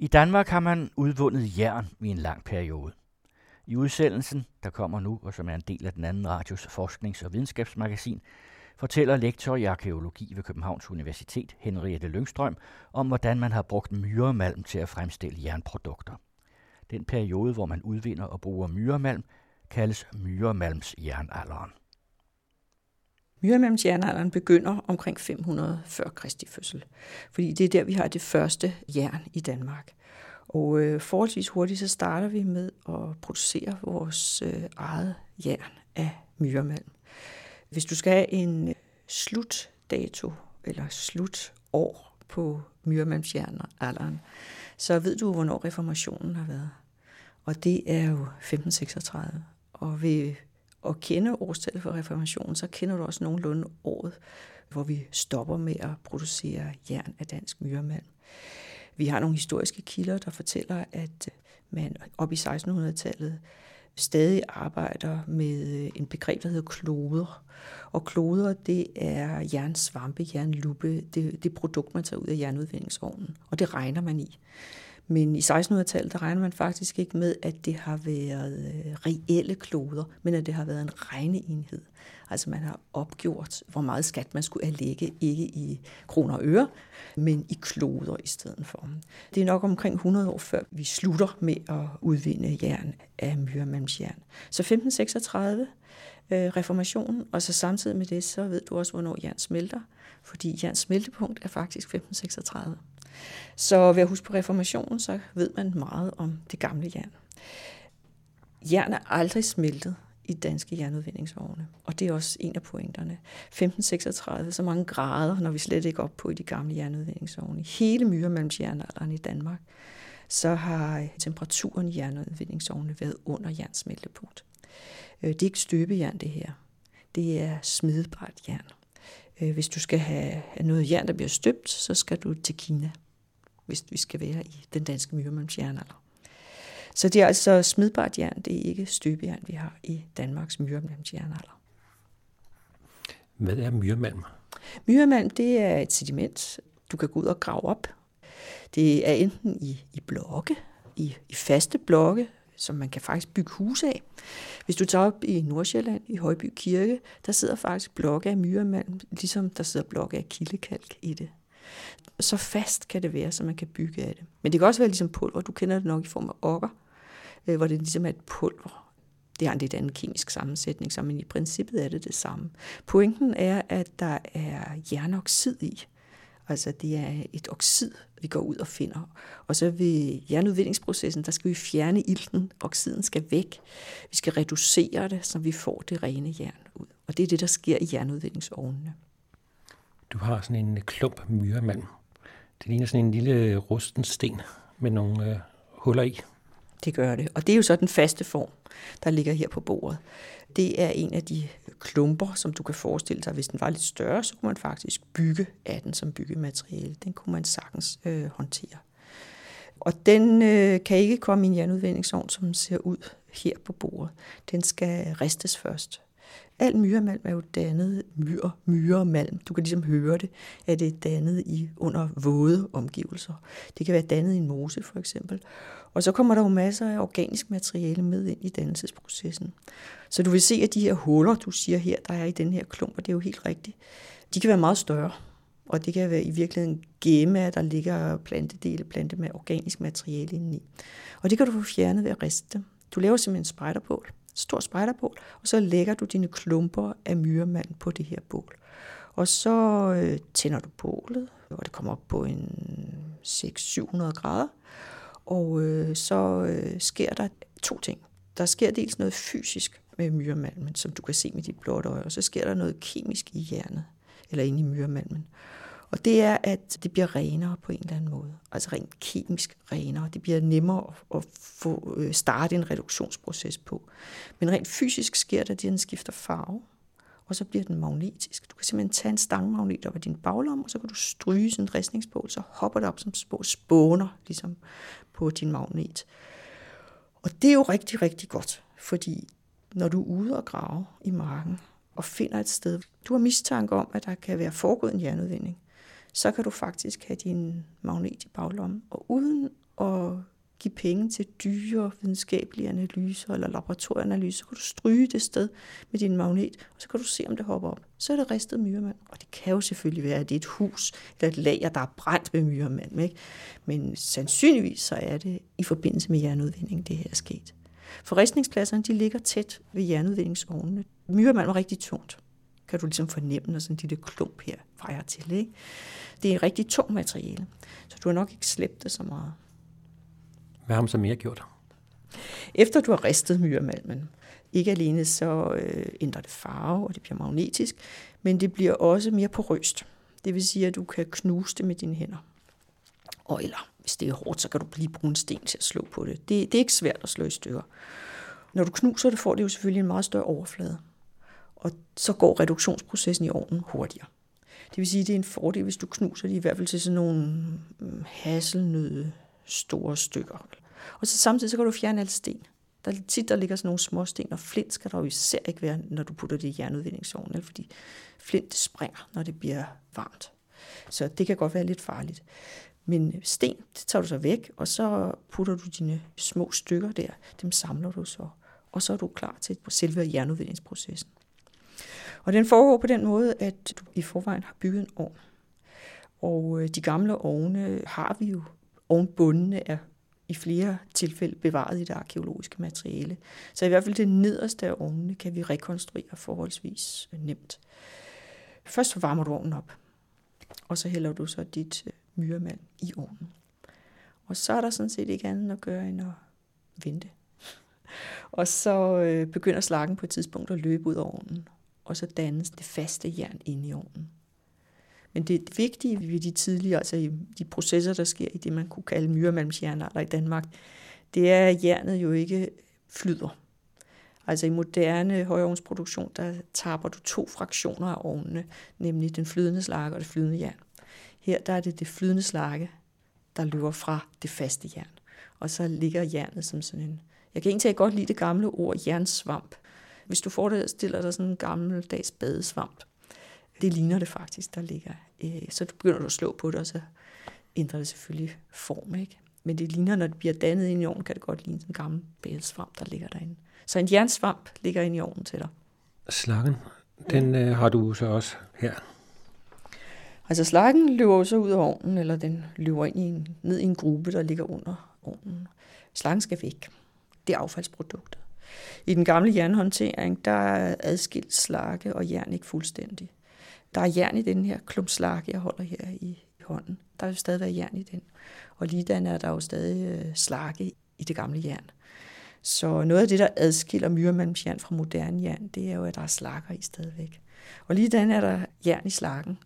I Danmark har man udvundet jern i en lang periode. I udsendelsen, der kommer nu, og som er en del af den anden radios forsknings- og videnskabsmagasin, fortæller lektor i arkeologi ved Københavns Universitet, Henriette Lyngstrøm, om hvordan man har brugt myremalm til at fremstille jernprodukter. Den periode, hvor man udvinder og bruger myremalm, kaldes myremalms jernalderen. Begynder omkring 500 før Kristi fødsel, fordi det er der, vi har det første jern i Danmark. Og øh, forholdsvis hurtigt så starter vi med at producere vores øh, eget jern af myremalm. Hvis du skal have en øh, slutdato eller slutår på myremalmsjernalderen, så ved du, hvornår reformationen har været. Og det er jo 1536. Og ved at kende årstallet for reformationen, så kender du også nogenlunde året, hvor vi stopper med at producere jern af dansk myremalm. Vi har nogle historiske kilder, der fortæller, at man op i 1600-tallet stadig arbejder med øh, en begreb, der hedder kloder. Og kloder, det er jernsvampe, jernluppe, det, det produkt, man tager ud af jernudvindingsovnen. Og det regner man i. Men i 1600-tallet, der regner man faktisk ikke med, at det har været øh, reelle kloder, men at det har været en regneenhed. Altså man har opgjort, hvor meget skat man skulle erlægge, ikke i kroner og øre, men i kloder i stedet for. Det er nok omkring 100 år før vi slutter med at udvinde jern af myremalmsjern. Så 1536, øh, reformationen, og så samtidig med det, så ved du også, hvornår jern smelter, fordi jerns smeltepunkt er faktisk 1536. Så ved at huske på reformationen, så ved man meget om det gamle jern. Jern er aldrig smeltet i danske jernudvindingsvogne, og det er også en af pointerne. 1536, så mange grader, når vi slet ikke op på i de gamle jernudvindingsvogne. Hele myremalmsjernalderen i Danmark, så har temperaturen i jernudvindingsvogne været under jernsmeltepunkt. Øh, det er ikke støbejern, det her. Det er smidbart jern. Øh, hvis du skal have noget jern, der bliver støbt, så skal du til Kina hvis vi skal være i den danske myremælmsjernalder. Så det er altså smidbart jern, det er ikke støbejern, vi har i Danmarks myremælmsjernalder. Hvad er myremalm? Myremalm, det er et sediment, du kan gå ud og grave op. Det er enten i, i blokke, i, i faste blokke, som man kan faktisk bygge hus af. Hvis du tager op i Nordsjælland, i Højby Kirke, der sidder faktisk blokke af myremalm, ligesom der sidder blokke af kildekalk i det. Så fast kan det være, så man kan bygge af det. Men det kan også være ligesom pulver. Du kender det nok i form af okker, øh, hvor det ligesom er et pulver. Det har en lidt anden kemisk sammensætning, så men i princippet er det det samme. Pointen er, at der er jernoxid i. Altså det er et oxid, vi går ud og finder. Og så ved jernudvindingsprocessen, der skal vi fjerne ilten. Oxiden skal væk. Vi skal reducere det, så vi får det rene jern ud. Og det er det, der sker i jernudvindingsovnene. Du har sådan en øh, klump myremalm. Det ligner sådan en lille øh, rusten sten med nogle øh, huller i. Det gør det. Og det er jo så den faste form, der ligger her på bordet. Det er en af de klumper, som du kan forestille dig, hvis den var lidt større, så kunne man faktisk bygge af den som byggemateriale. Den kunne man sagtens øh, håndtere. Og den øh, kan ikke komme i en jernudvindingsovn, som ser ud her på bordet. Den skal ristes først. Al myremalm er jo dannet myre, myremalm. Du kan ligesom høre det, at det er dannet i under våde omgivelser. Det kan være dannet i en mose for eksempel. Og så kommer der jo masser af organisk materiale med ind i dannelsesprocessen. Så du vil se, at de her huller, du siger her, der er i den her klump, og det er jo helt rigtigt, de kan være meget større. Og det kan være i virkeligheden gemme, der ligger plantedele, plante med organisk materiale indeni. Og det kan du få fjernet ved at riste dem. Du laver simpelthen en spejderbål stor spejderbål, og så lægger du dine klumper af myremand på det her bål. Og så øh, tænder du bålet, og det kommer op på en 600-700 grader. Og øh, så øh, sker der to ting. Der sker dels noget fysisk med myremalmen, som du kan se med dit blotte øje, og så sker der noget kemisk i hjernet, eller inde i myremalmen. Og det er, at det bliver renere på en eller anden måde. Altså rent kemisk renere. Det bliver nemmere at få øh, starte en reduktionsproces på. Men rent fysisk sker det, at den skifter farve, og så bliver den magnetisk. Du kan simpelthen tage en stangmagnet op af din baglomme, og så kan du stryge sådan en ristningsbål, så hopper det op som små spåner ligesom på din magnet. Og det er jo rigtig, rigtig godt, fordi når du er ude og grave i marken, og finder et sted, du har mistanke om, at der kan være foregået en jernudvinding, så kan du faktisk have din magnet i baglommen. Og uden at penge til dyre videnskabelige analyser eller laboratorieanalyser, så kan du stryge det sted med din magnet, og så kan du se, om det hopper op. Så er det ristet myremand. Og det kan jo selvfølgelig være, at det er et hus eller et lager, der er brændt med myremand. Ikke? Men sandsynligvis så er det i forbindelse med jernudvinding, det her er sket. Forristningspladserne de ligger tæt ved jernudvindingsovnene. Myremand var rigtig tungt. Kan du ligesom fornemme, når sådan en lille klump her vejer til. Ikke? Det er et rigtig tungt materiale, så du har nok ikke slæbt det så meget. Hvad har man så mere gjort? Efter du har ristet myremalmen, ikke alene så øh, ændrer det farve, og det bliver magnetisk, men det bliver også mere porøst. Det vil sige, at du kan knuse det med dine hænder. Og eller, hvis det er hårdt, så kan du lige bruge en sten til at slå på det. Det, det er ikke svært at slå i stykker. Når du knuser det, får det jo selvfølgelig en meget større overflade. Og så går reduktionsprocessen i ovnen hurtigere. Det vil sige, at det er en fordel, hvis du knuser det i hvert fald til sådan nogle mm, hasselnøde store stykker. Og så samtidig så kan du fjerne alle sten. Der er tit, der ligger sådan nogle små sten, og flint skal der jo især ikke være, når du putter det i jernudvindingsovnen, fordi flint springer, når det bliver varmt. Så det kan godt være lidt farligt. Men sten, det tager du så væk, og så putter du dine små stykker der, dem samler du så, og så er du klar til selve jernudvindingsprocessen. Og den foregår på den måde, at du i forvejen har bygget en ovn. Og øh, de gamle ovne har vi jo. Ovnbundene er i flere tilfælde bevaret i det arkeologiske materiale. Så i hvert fald det nederste af ovnene kan vi rekonstruere forholdsvis øh, nemt. Først varmer du ovnen op, og så hælder du så dit øh, myremand i ovnen. Og så er der sådan set ikke andet at gøre end at vente. Og så øh, begynder slakken på et tidspunkt at løbe ud af ovnen og så dannes det faste jern inde i ovnen. Men det vigtige ved de tidligere, altså de processer, der sker i det, man kunne kalde myremalmsjernalder i Danmark, det er, at jernet jo ikke flyder. Altså i moderne højovnsproduktion, der taber du to fraktioner af ovnene, nemlig den flydende slagge og det flydende jern. Her der er det det flydende slagge, der løber fra det faste jern. Og så ligger jernet som sådan en... Jeg kan egentlig godt lide det gamle ord jernsvamp, hvis du forestiller dig sådan en gammeldags badesvamp, det ligner det faktisk, der ligger. Øh, så begynder du at slå på det, og så ændrer det selvfølgelig form. Ikke? Men det ligner, når det bliver dannet ind i ovnen, kan det godt ligne sådan en gammel badesvamp, der ligger derinde. Så en jernsvamp ligger inde i ovnen til dig. Slangen, den øh, har du så også her. Altså slakken løber så ud af ovnen, eller den løber ind i en, ned i en gruppe, der ligger under ovnen. Slangen skal væk. Det er affaldsproduktet. I den gamle jernhåndtering, der er adskilt slakke og jern ikke fuldstændig. Der er jern i den her klump slakke, jeg holder her i hånden. Der vil stadig være jern i den. Og ligedan er der jo stadig øh, slakke i det gamle jern. Så noget af det, der adskiller myremalmsjern fra moderne jern, det er jo, at der er slakker i stadigvæk. Og lige den er der jern i slakken,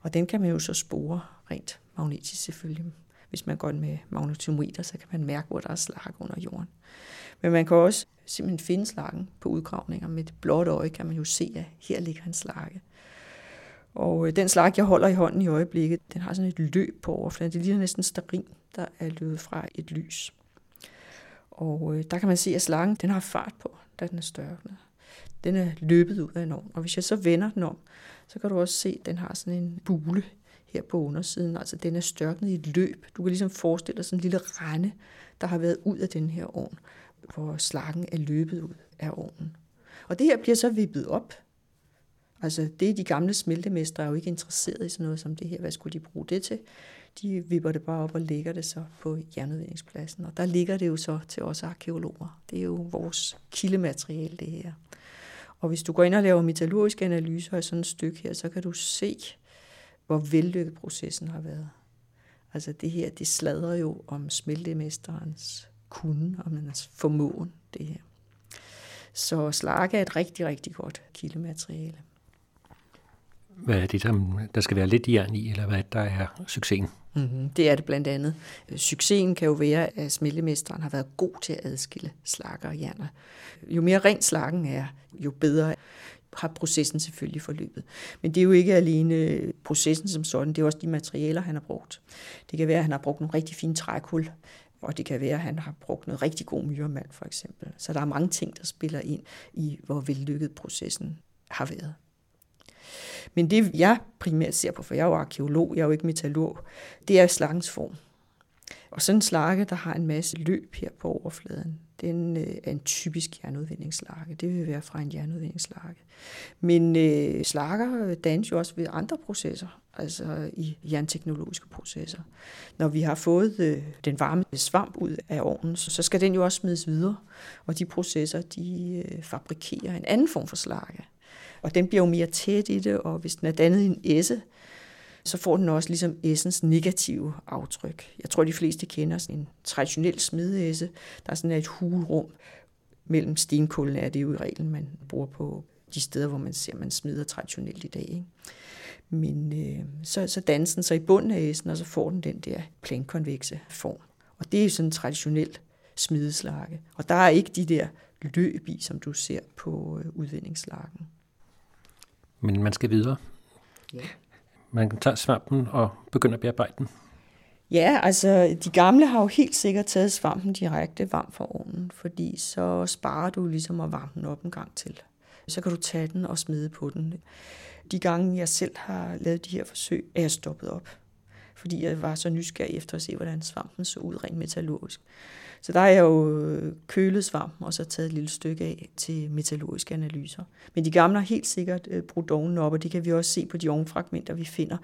og den kan man jo så spore rent magnetisk selvfølgelig. Hvis man går med magnetometer, så kan man mærke, hvor der er slak under jorden. Men man kan også simpelthen finde slakken på udgravninger. Med et blåt øje kan man jo se, at her ligger en slakke. Og øh, den slag, jeg holder i hånden i øjeblikket, den har sådan et løb på overfladen. Det ligner næsten sterin, der er løbet fra et lys. Og øh, der kan man se, at slangen den har fart på, da den er størknet. Den er løbet ud af en ovn. Og hvis jeg så vender den om, så kan du også se, at den har sådan en bule her på undersiden. Altså den er størknet i et løb. Du kan ligesom forestille dig sådan en lille rende, der har været ud af den her ovn hvor slakken er løbet ud af ovnen. Og det her bliver så vippet op. Altså det er de gamle smeltemestre er jo ikke interesseret i sådan noget som det her. Hvad skulle de bruge det til? De vipper det bare op og lægger det så på jernudvindingspladsen. Og der ligger det jo så til os arkeologer. Det er jo vores kildemateriale, det her. Og hvis du går ind og laver metallurgiske analyser af sådan et stykke her, så kan du se, hvor vellykket processen har været. Altså det her, det sladrer jo om smeltemesterens kunne, og hans formåen, det her. Så slag er et rigtig, rigtig godt kildemateriale. Hvad er det, der skal være lidt jern i, eller hvad der er succesen? Mm-hmm. Det er det blandt andet. Succesen kan jo være, at smeltemesteren har været god til at adskille slakker og jerner. Jo mere rent slakken er, jo bedre har processen selvfølgelig forløbet. Men det er jo ikke alene processen som sådan, det er også de materialer, han har brugt. Det kan være, at han har brugt nogle rigtig fine trækul. Og det kan være, at han har brugt noget rigtig god myremand, for eksempel. Så der er mange ting, der spiller ind i, hvor vellykket processen har været. Men det, jeg primært ser på, for jeg er jo arkeolog, jeg er jo ikke metallurg, det er slangens form. Og sådan en slagge, der har en masse løb her på overfladen, den øh, er en typisk jernudvindingsslagge. Det vil være fra en jernudvindingsslagge. Men øh, slakker øh, dannes jo også ved andre processer, altså i jernteknologiske processer. Når vi har fået øh, den varme svamp ud af ovnen, så skal den jo også smides videre. Og de processer, de øh, fabrikerer en anden form for slagge. Og den bliver jo mere tæt i det, og hvis den er dannet i en esse, så får den også ligesom essens negative aftryk. Jeg tror, de fleste kender sådan en traditionel smedeesse. Der er sådan et hulrum mellem stenkullene, er det jo i reglen, man bruger på de steder, hvor man ser, man smider traditionelt i dag. Ikke? Men øh, så, så dansen så i bunden af essen, og så får den den der plankonvekse form. Og det er jo sådan en traditionel smideslakke. Og der er ikke de der løb i, som du ser på øh, udvindingslakken. Men man skal videre. Ja. Man kan svampen og begynde at bearbejde den. Ja, altså de gamle har jo helt sikkert taget svampen direkte varm fra ovnen, fordi så sparer du ligesom at varme den op en gang til. Så kan du tage den og smide på den. De gange jeg selv har lavet de her forsøg, er jeg stoppet op, fordi jeg var så nysgerrig efter at se, hvordan svampen så ud rent metallurgisk. Så der har jeg jo øh, kølet svamp og så taget et lille stykke af til metallurgiske analyser. Men de gamle har helt sikkert øh, brudt ovnen op, og det kan vi også se på de ovnfragmenter, vi finder.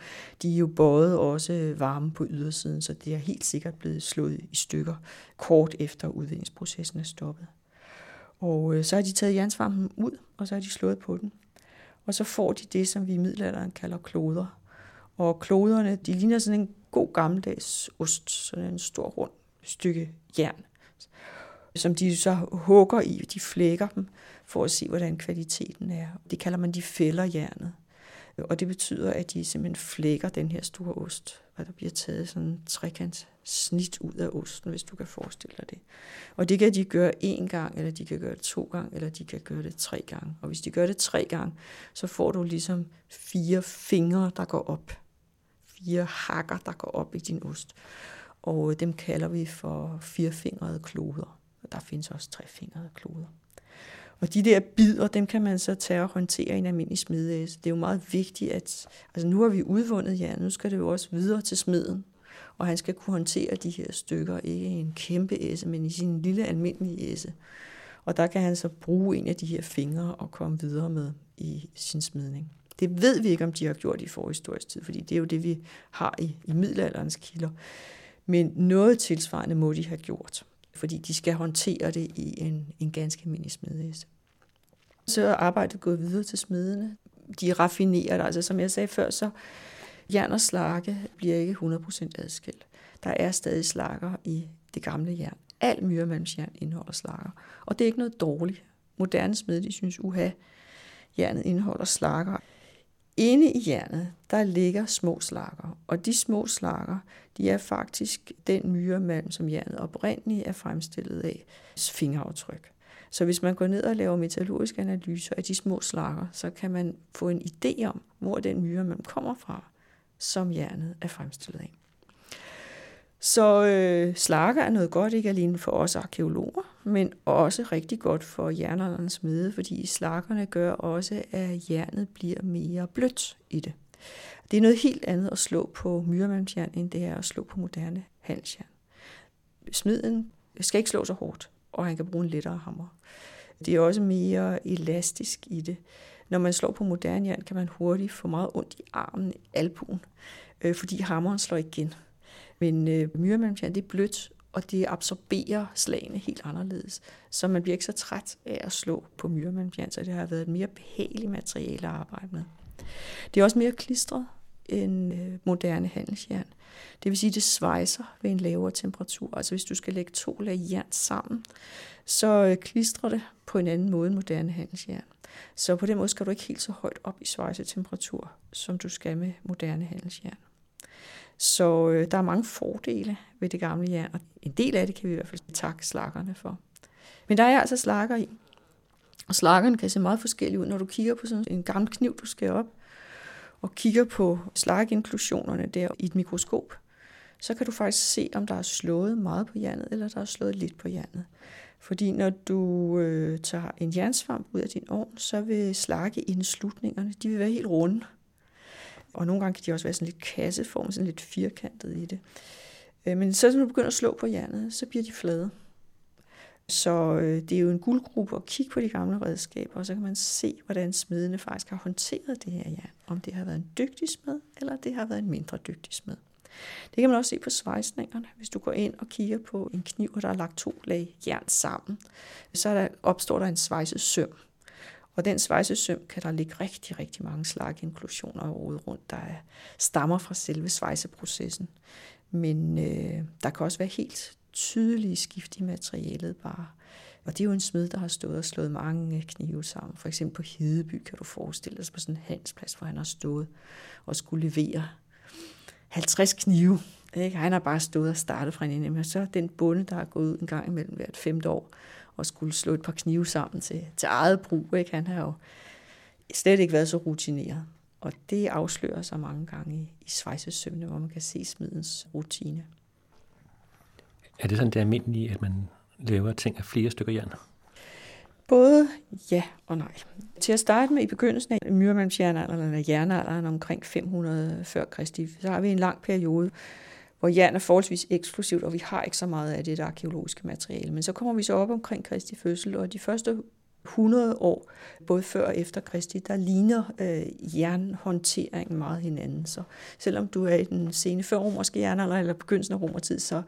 De er jo både også øh, varme på ydersiden, så det er helt sikkert blevet slået i stykker kort efter udvindingsprocessen er stoppet. Og så har de taget jernsvampen ud, og så har de slået på den. Og så får de det, som vi i middelalderen kalder kloder. Og kloderne, de ligner sådan en god gammeldags ost, sådan en stor rund stykke jern, som de så hugger i, de flækker dem, for at se, hvordan kvaliteten er. Det kalder man, de fælder jernet. Og det betyder, at de simpelthen flækker den her store ost, og der bliver taget sådan en trekant snit ud af osten, hvis du kan forestille dig det. Og det kan de gøre én gang, eller de kan gøre det to gange, eller de kan gøre det tre gange. Og hvis de gør det tre gange, så får du ligesom fire fingre, der går op. Fire hakker, der går op i din ost og dem kalder vi for firefingrede kloder. Og der findes også trefingrede kloder. Og de der bidder, dem kan man så tage og håndtere i en almindelig smedeæse. Det er jo meget vigtigt, at altså nu har vi udvundet jern, nu skal det jo også videre til smeden. Og han skal kunne håndtere de her stykker, ikke i en kæmpe æse, men i sin lille almindelige æse. Og der kan han så bruge en af de her fingre og komme videre med i sin smidning. Det ved vi ikke, om de har gjort i forhistorisk tid, fordi det er jo det, vi har i, i middelalderens kilder. Men noget tilsvarende må de have gjort, fordi de skal håndtere det i en, en ganske almindelig smedehæse. Så er arbejdet gået videre til smedene. De raffinerer det. Altså som jeg sagde før, så jern og slakke bliver ikke 100% adskilt. Der er stadig slakker i det gamle jern. Al myremalmsjern indeholder slakker. Og det er ikke noget dårligt. Moderne smed, de synes, uha, jernet indeholder slakker. Inde i jernet, der ligger små slakker, og de små slakker, de er faktisk den myremalm, som jernet oprindeligt er fremstillet af, fingeraftryk. Så hvis man går ned og laver metallurgiske analyser af de små slakker, så kan man få en idé om, hvor den myremalm kommer fra, som jernet er fremstillet af. Så øh, slakker er noget godt, ikke alene for os arkeologer, men også rigtig godt for jernalderens smede, fordi slakkerne gør også, at jernet bliver mere blødt i det. Det er noget helt andet at slå på myremalmsjern, end det er at slå på moderne halsjern. Smeden skal ikke slå så hårdt, og han kan bruge en lettere hammer. Det er også mere elastisk i det. Når man slår på moderne jern, kan man hurtigt få meget ondt i armen, albuen, øh, fordi hammeren slår igen. Men øh, myremalmsjern, det er blødt, og det absorberer slagene helt anderledes. Så man bliver ikke så træt af at slå på myremalmsjern, så det har været et mere behageligt materiale at arbejde med. Det er også mere klistret end øh, moderne handelsjern. Det vil sige, at det svejser ved en lavere temperatur. Altså hvis du skal lægge to lag jern sammen, så øh, klistrer det på en anden måde end moderne handelsjern. Så på den måde skal du ikke helt så højt op i svejsetemperatur, som du skal med moderne handelsjern. Så øh, der er mange fordele ved det gamle jern, og en del af det kan vi i hvert fald takke slakkerne for. Men der er altså slakker i. Og slakkerne kan se meget forskellige ud. Når du kigger på sådan en gammel kniv, du skal op, og kigger på slakinklusionerne der i et mikroskop, så kan du faktisk se, om der er slået meget på jernet, eller der er slået lidt på jernet. Fordi når du øh, tager en jernsvamp ud af din ovn, så vil slagge indslutningerne, de vil være helt runde. Og nogle gange kan de også være sådan lidt kasseform, sådan lidt firkantet i det. Øh, men så når du begynder at slå på jernet, så bliver de flade. Så øh, det er jo en guldgruppe at kigge på de gamle redskaber, og så kan man se, hvordan smedene faktisk har håndteret det her jern. Om det har været en dygtig smed, eller det har været en mindre dygtig smed. Det kan man også se på svejsningerne. Hvis du går ind og kigger på en kniv, og der er lagt to lag jern sammen, så der, opstår der en svejset søm. Og den svejsesøm kan der ligge rigtig, rigtig mange slag inklusioner og rundt, der stammer fra selve svejseprocessen. Men øh, der kan også være helt tydelige skift i materialet bare. Og det er jo en smed, der har stået og slået mange knive sammen. For eksempel på Hedeby kan du forestille dig på sådan en handelsplads, hvor han har stået og skulle levere 50 knive. Ikke? Han har bare stået og startet fra en ende. Men så den bonde, der har gået ud en gang imellem hvert femte år, og skulle slå et par knive sammen til, til eget brug. Ikke? Han har jo slet ikke været så rutineret. Og det afslører sig mange gange i, i svejsesømne, hvor man kan se smidens rutine. Er det sådan det almindelige, at man laver ting af flere stykker jern? Både ja og nej. Til at starte med i begyndelsen af myrmandsjernalderen eller jernalderen omkring 500 før Kristi, så har vi en lang periode, hvor jern er forholdsvis eksklusivt, og vi har ikke så meget af det arkeologiske materiale. Men så kommer vi så op omkring Kristi fødsel, og de første 100 år, både før og efter Kristi, der ligner øh, jernhåndteringen meget hinanden. Så selvom du er i den sene førromerske jernalder eller begyndelsen af romertid, så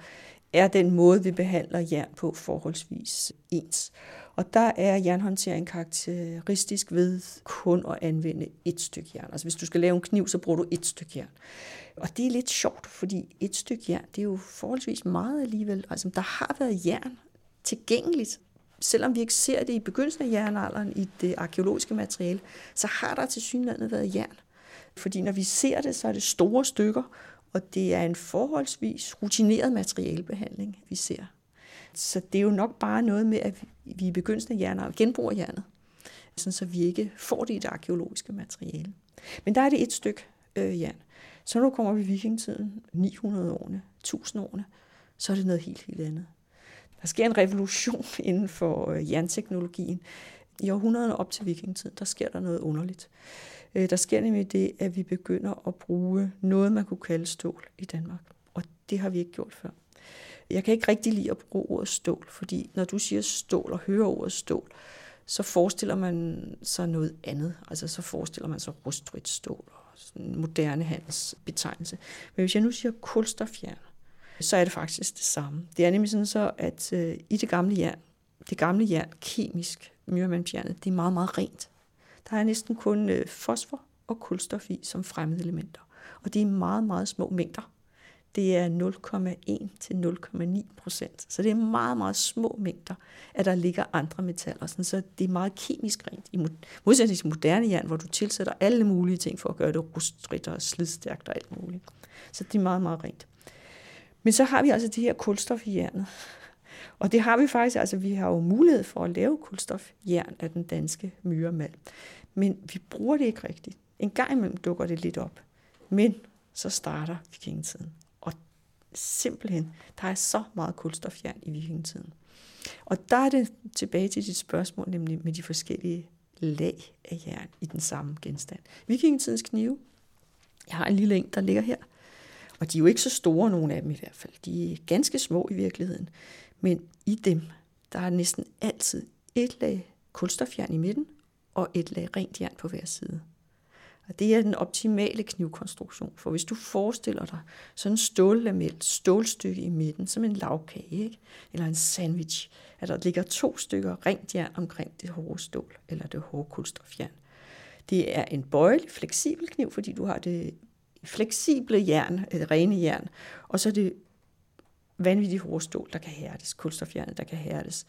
er den måde, vi behandler jern på forholdsvis ens. Og der er jernhåndtering karakteristisk ved kun at anvende et stykke jern. Altså hvis du skal lave en kniv, så bruger du et stykke jern. Og det er lidt sjovt, fordi et stykke jern, det er jo forholdsvis meget alligevel. Altså der har været jern tilgængeligt. Selvom vi ikke ser det i begyndelsen af jernalderen i det arkeologiske materiale, så har der til synlandet været jern. Fordi når vi ser det, så er det store stykker, og det er en forholdsvis rutineret materialebehandling, vi ser. Så det er jo nok bare noget med, at vi i begyndelsen af jernalderen genbruger jernet, sådan så vi ikke får det i det arkeologiske materiale. Men der er det et stykke øh, jern. Så nu kommer vi i vikingtiden, 900 årene, 1000 årene, så er det noget helt, helt andet. Der sker en revolution inden for øh, jernteknologien. I århundrederne op til vikingetiden, der sker der noget underligt. Øh, der sker nemlig det, at vi begynder at bruge noget, man kunne kalde stål i Danmark. Og det har vi ikke gjort før. Jeg kan ikke rigtig lide at bruge ordet stål, fordi når du siger stål og hører ordet stål, så forestiller man sig noget andet. Altså så forestiller man sig rustfrit stål sådan moderne handelsbetegnelse. Men hvis jeg nu siger kulstofjern, så er det faktisk det samme. Det er nemlig sådan så, at øh, i det gamle jern, det gamle jern, kemisk, myrmandsjernet, det er meget, meget rent. Der er næsten kun øh, fosfor og kulstof i som fremmede elementer. Og det er meget, meget små mængder. Det er 0,1 til 0,9 procent. Så det er meget, meget små mængder, at der ligger andre metaller. Sådan, så det er meget kemisk rent. I modsætning til moderne jern, hvor du tilsætter alle mulige ting for at gøre det rustrigt og slidstærkt og alt muligt. Så det er meget, meget rent. Men så har vi altså det her kulstof i jernet. Og det har vi faktisk, altså vi har jo mulighed for at lave kulstofjern af den danske myremal. Men vi bruger det ikke rigtigt. En gang imellem dukker det lidt op. Men så starter vikingetiden. Simpelthen, der er så meget kulstofjern i vikingetiden. Og der er det tilbage til dit spørgsmål, nemlig med de forskellige lag af jern i den samme genstand. Vikingetidens knive, jeg har en lille en, der ligger her, og de er jo ikke så store, nogen af dem i hvert fald. De er ganske små i virkeligheden. Men i dem, der er næsten altid et lag kulstofjern i midten, og et lag rent jern på hver side. Og det er den optimale knivkonstruktion, for hvis du forestiller dig sådan en stållamelt stålstykke i midten, som en lavkage, ikke? eller en sandwich, at der ligger to stykker rent jern omkring det hårde stål, eller det hårde kulstofjern. Det er en bøjelig, fleksibel kniv, fordi du har det fleksible jern, et rene jern, og så er det vanvittigt hårde stål, der kan hærdes, kulstofjernet, der kan hærdes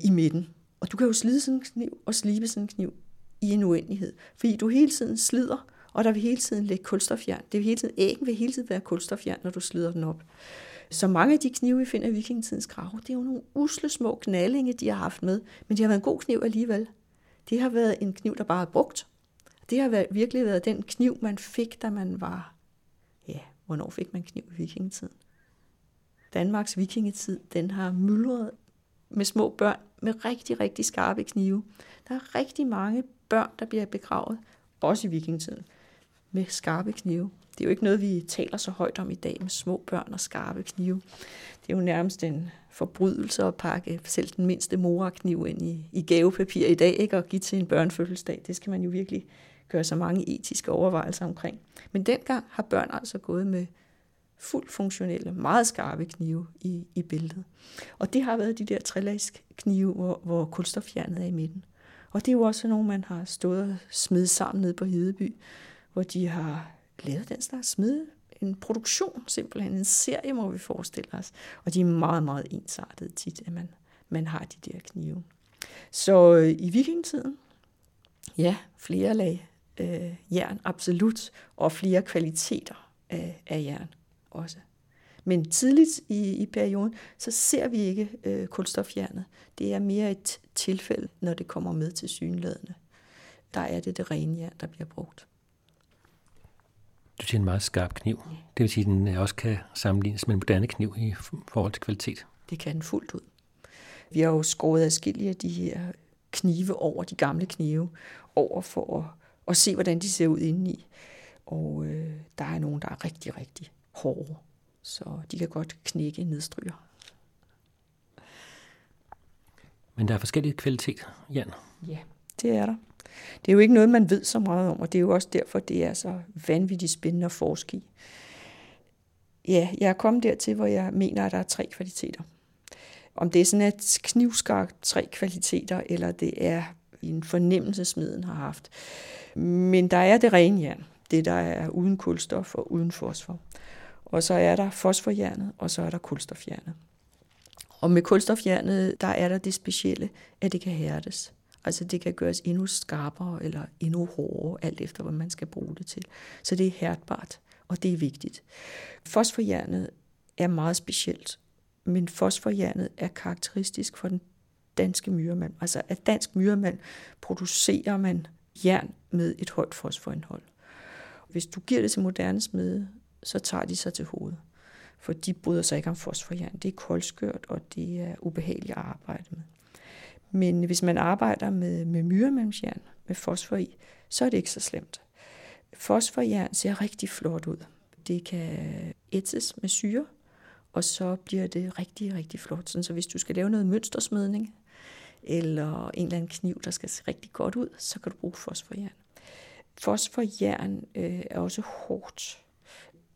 i midten. Og du kan jo slide sådan en kniv og slibe sådan en kniv i en uendelighed, fordi du hele tiden slider, og der vil hele tiden ligge kulstofjern. Det vil hele tiden, æggen vil hele tiden være kulstofjern, når du slider den op. Så mange af de knive, vi finder i vikingetidens grave, det er jo nogle usle små knallinge, de har haft med, men de har været en god kniv alligevel. Det har været en kniv, der bare er brugt. Det har været, virkelig været den kniv, man fik, da man var... Ja, hvornår fik man kniv i vikingetiden? Danmarks vikingetid, den har myldret med små børn med rigtig, rigtig skarpe knive. Der er rigtig mange børn, der bliver begravet, også i vikingetiden, med skarpe knive. Det er jo ikke noget, vi taler så højt om i dag med små børn og skarpe knive. Det er jo nærmest en forbrydelse at pakke selv den mindste morakniv ind i, i gavepapir i dag, ikke? og give til en børnefødselsdag. Det skal man jo virkelig gøre så mange etiske overvejelser omkring. Men dengang har børn altså gået med fuldt funktionelle, meget skarpe knive i, i billedet. Og det har været de der trillagsknive, hvor, hvor kulstofjernet er i midten. Og det er jo også nogle, man har stået og smidt sammen nede på Hedeby, hvor de har lavet den slags smide en produktion, simpelthen en serie, må vi forestille os. Og de er meget, meget ensartede tit, at man, man har de der knive. Så øh, i vikingetiden, ja, flere lag øh, jern, absolut, og flere kvaliteter af, af jern også. Men tidligt i, i perioden, så ser vi ikke øh, kulstofjernet. Det er mere et tilfælde, når det kommer med til synladende. Der er det det rene jern, der bliver brugt. Du siger en meget skarp kniv. Det vil sige, at den også kan sammenlignes med en moderne kniv i forhold til kvalitet. Det kan den fuldt ud. Vi har jo skåret adskillige af de her knive over, de gamle knive, over for at, at se, hvordan de ser ud indeni. Og øh, der er nogen, der er rigtig, rigtig hårde, så de kan godt knække nedstryger. Men der er forskellige kvalitet, Jan. Ja, det er der. Det er jo ikke noget, man ved så meget om, og det er jo også derfor, det er så vanvittigt spændende at forske i. Ja, jeg er kommet dertil, hvor jeg mener, at der er tre kvaliteter. Om det er sådan et knivskarpt tre kvaliteter, eller det er en fornemmelse, smeden har haft. Men der er det rene jern, det der er uden kulstof og uden fosfor. Og så er der fosforjernet, og så er der kulstofjernet. Og med kulstofjernet, der er der det specielle, at det kan hærdes. Altså det kan gøres endnu skarpere eller endnu hårdere, alt efter hvad man skal bruge det til. Så det er hærdbart, og det er vigtigt. Fosforjernet er meget specielt, men fosforjernet er karakteristisk for den danske myremand. Altså at dansk myremand producerer man jern med et højt fosforindhold. Hvis du giver det til moderne smede, så tager de sig til hovedet. For de bryder sig ikke om fosforjern. Det er koldskørt, og det er ubehageligt at arbejde med. Men hvis man arbejder med, med myremalmsjern, med fosfor i, så er det ikke så slemt. Fosforjern ser rigtig flot ud. Det kan ætses med syre, og så bliver det rigtig, rigtig flot. Så hvis du skal lave noget mønstersmedning, eller en eller anden kniv, der skal se rigtig godt ud, så kan du bruge fosforjern. Fosforjern øh, er også hårdt.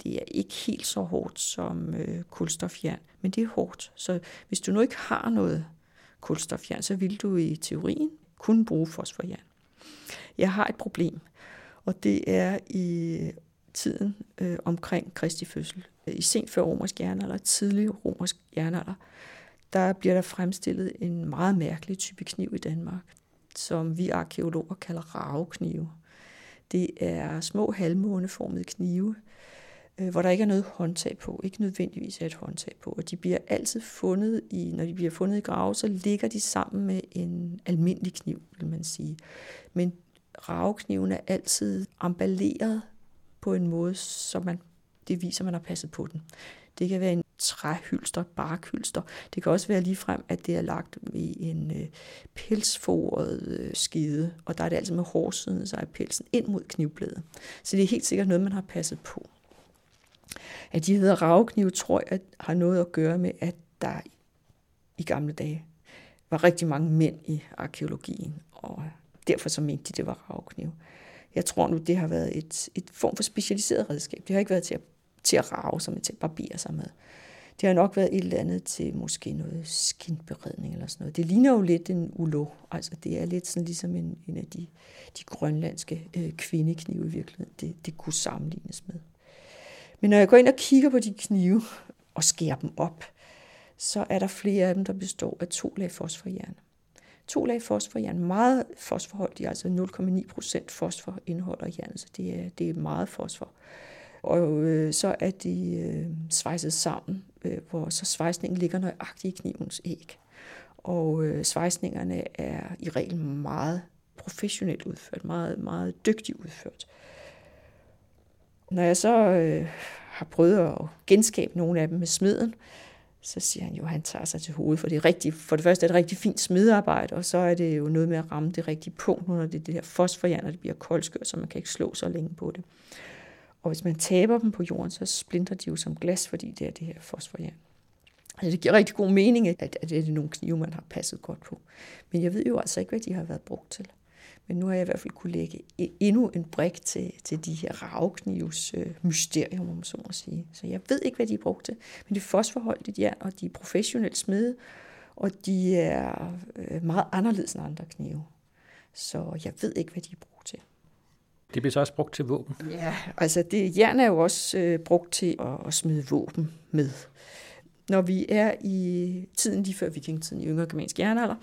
Det er ikke helt så hårdt som øh, kulstofjern, men det er hårdt. Så hvis du nu ikke har noget kulstofjern, så vil du i teorien kunne bruge fosforjern. Jeg har et problem, og det er i øh, tiden øh, omkring Kristi fødsel. I sent før romersk jernalder, tidlig romersk jernalder, der bliver der fremstillet en meget mærkelig type kniv i Danmark, som vi arkeologer kalder raveknive. Det er små halvmåneformede knive, øh, hvor der ikke er noget håndtag på, ikke nødvendigvis er et håndtag på, og de bliver altid fundet i, når de bliver fundet i grave, så ligger de sammen med en almindelig kniv, vil man sige. Men ravekniven er altid emballeret på en måde, så man, det viser, at man har passet på den. Det kan være en træhylster, barkhylster. Det kan også være ligefrem, at det er lagt i en øh, pelsforet øh, skide, og der er det altid med hårsiden, så er pelsen ind mod knivbladet. Så det er helt sikkert noget, man har passet på. At de hedder raveknive, tror jeg, har noget at gøre med, at der i gamle dage var rigtig mange mænd i arkeologien, og derfor så mente de, det var raveknive. Jeg tror nu, det har været et, et form for specialiseret redskab. Det har ikke været til at, til at rave sig med, til at barbere sig med. Det har nok været et eller andet til måske noget skinberedning eller sådan noget. Det ligner jo lidt en ulo. Altså det er lidt sådan ligesom en, en af de, de grønlandske øh, kvindeknive i virkeligheden. Det, det kunne sammenlignes med. Men når jeg går ind og kigger på de knive og skærer dem op, så er der flere af dem, der består af to lag fosforjern. To lag fosforjern, meget fosforholdige, altså 0,9 procent fosfor indeholder jernet, så det er, det er meget fosfor. Og øh, så er de øh, svejset sammen, øh, hvor så svejsningen ligger nøjagtigt i knivens æg. Og øh, svejsningerne er i regel meget professionelt udført, meget, meget dygtigt udført. Når jeg så øh, har prøvet at genskabe nogle af dem med smeden, Så siger han jo, at han tager sig til hovedet, for det er rigtig, for det første er det rigtig fint smedearbejde, og så er det jo noget med at ramme det rigtige punkt, når det er det her fosforjern, og det bliver koldskør, så man kan ikke slå så længe på det. Og hvis man taber dem på jorden, så splinter de jo som glas, fordi det er det her fosforjern. Altså, det giver rigtig god mening, at, at det er nogle knive, man har passet godt på. Men jeg ved jo altså ikke, hvad de har været brugt til. Men nu har jeg i hvert fald kunne lægge e- endnu en brik til, til de her ravknives øh, mysterium, om så må sige. Så jeg ved ikke, hvad de brugt til. Men det er fosforholdigt jern, og de er professionelt smede, og de er øh, meget anderledes end andre knive. Så jeg ved ikke, hvad de er brugt til. Det bliver så også brugt til våben? Ja, altså det, jern er jo også øh, brugt til at, at smide våben med. Når vi er i tiden lige før vikingetiden, i yngre germansk jernalder,